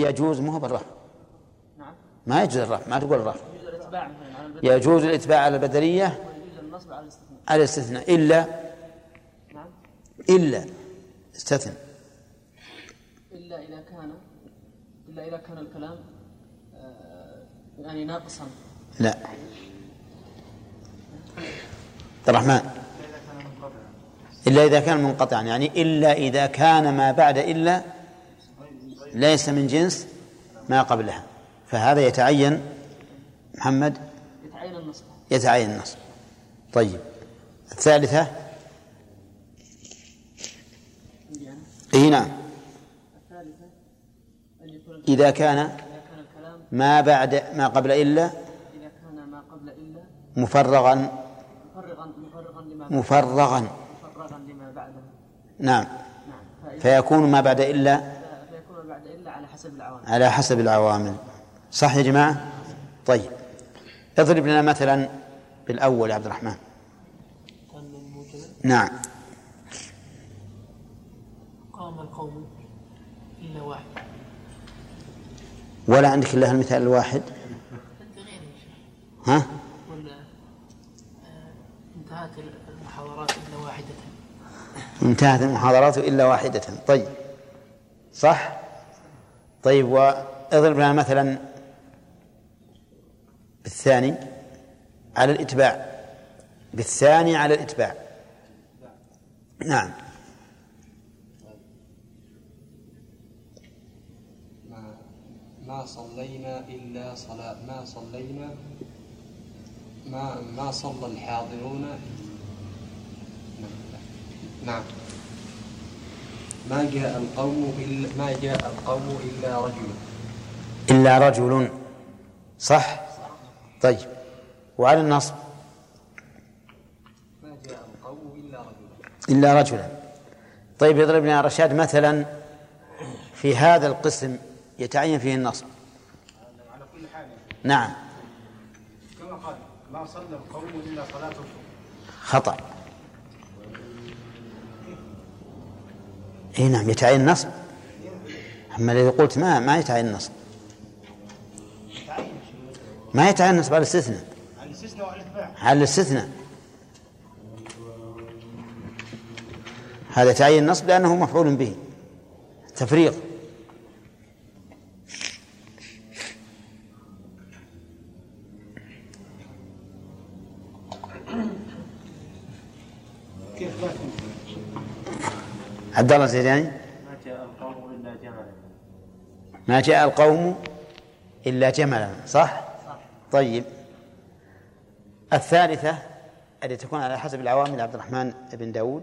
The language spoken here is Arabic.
يجوز مو بالرفع نعم. ما يجوز الرفع ما تقول الرفع يجوز الاتباع على الاستثناء. على الاستثناء. إلا نعم. إلا استثنى. إلا إذا كان إلا إذا كان الكلام آه، يعني ناقصا. لا. عبد الرحمن. إلا إذا كان منقطعا يعني إلا إذا كان ما بعد إلا ليس من جنس ما قبلها. فهذا يتعين محمد؟ يتعين النصب. يتعين النصب. طيب. الثالثة؟ اي نعم. إذا كان ما بعد ما قبل إلا إذا كان ما قبل إلا مفرغا مفرغا نعم. نعم. فيكون ما بعد إلا على حسب العوامل. على حسب العوامل. صح يا جماعة؟ طيب. اضرب لنا مثلا بالأول يا عبد الرحمن. نعم. قام القوم إلا واحد. ولا عندك إلا المثال الواحد؟ ها؟ ولا آه، انتهت المحاضرات إلا واحدة. انتهت المحاضرات إلا واحدة. طيب. صح؟ طيب وأضرب لنا مثلا بالثاني على الإتباع. بالثاني على الإتباع. نعم. ما صلينا إلا صلاة. ما صلينا؟ ما ما صلى الحاضرون؟ نعم. ما جاء القوم إلا ما جاء القوم إلا رجل. إلا رجل. صح؟ طيب. وعلى النصب. ما جاء القوم إلا رجل. إلا رجلا. طيب يضرب لنا رشاد مثلا في هذا القسم يتعين فيه النصب. على كل حال. نعم. كما قال ما صلى القوم إلا صلاه الصبح خطأ. اي نعم يتعين النصب أما الذي قلت ما ما يتعين النصب ما يتعين النصب على الاستثناء. على الاستثناء والاتباع على الاستثناء. هذا تعين النصب لأنه مفعول به. تفريغ. كيف عبد الله الزيداني ما جاء القوم إلا جملا. ما جاء القوم إلا جملا صح؟ طيب. الثالثة التي تكون على حسب العوامل عبد الرحمن بن داود.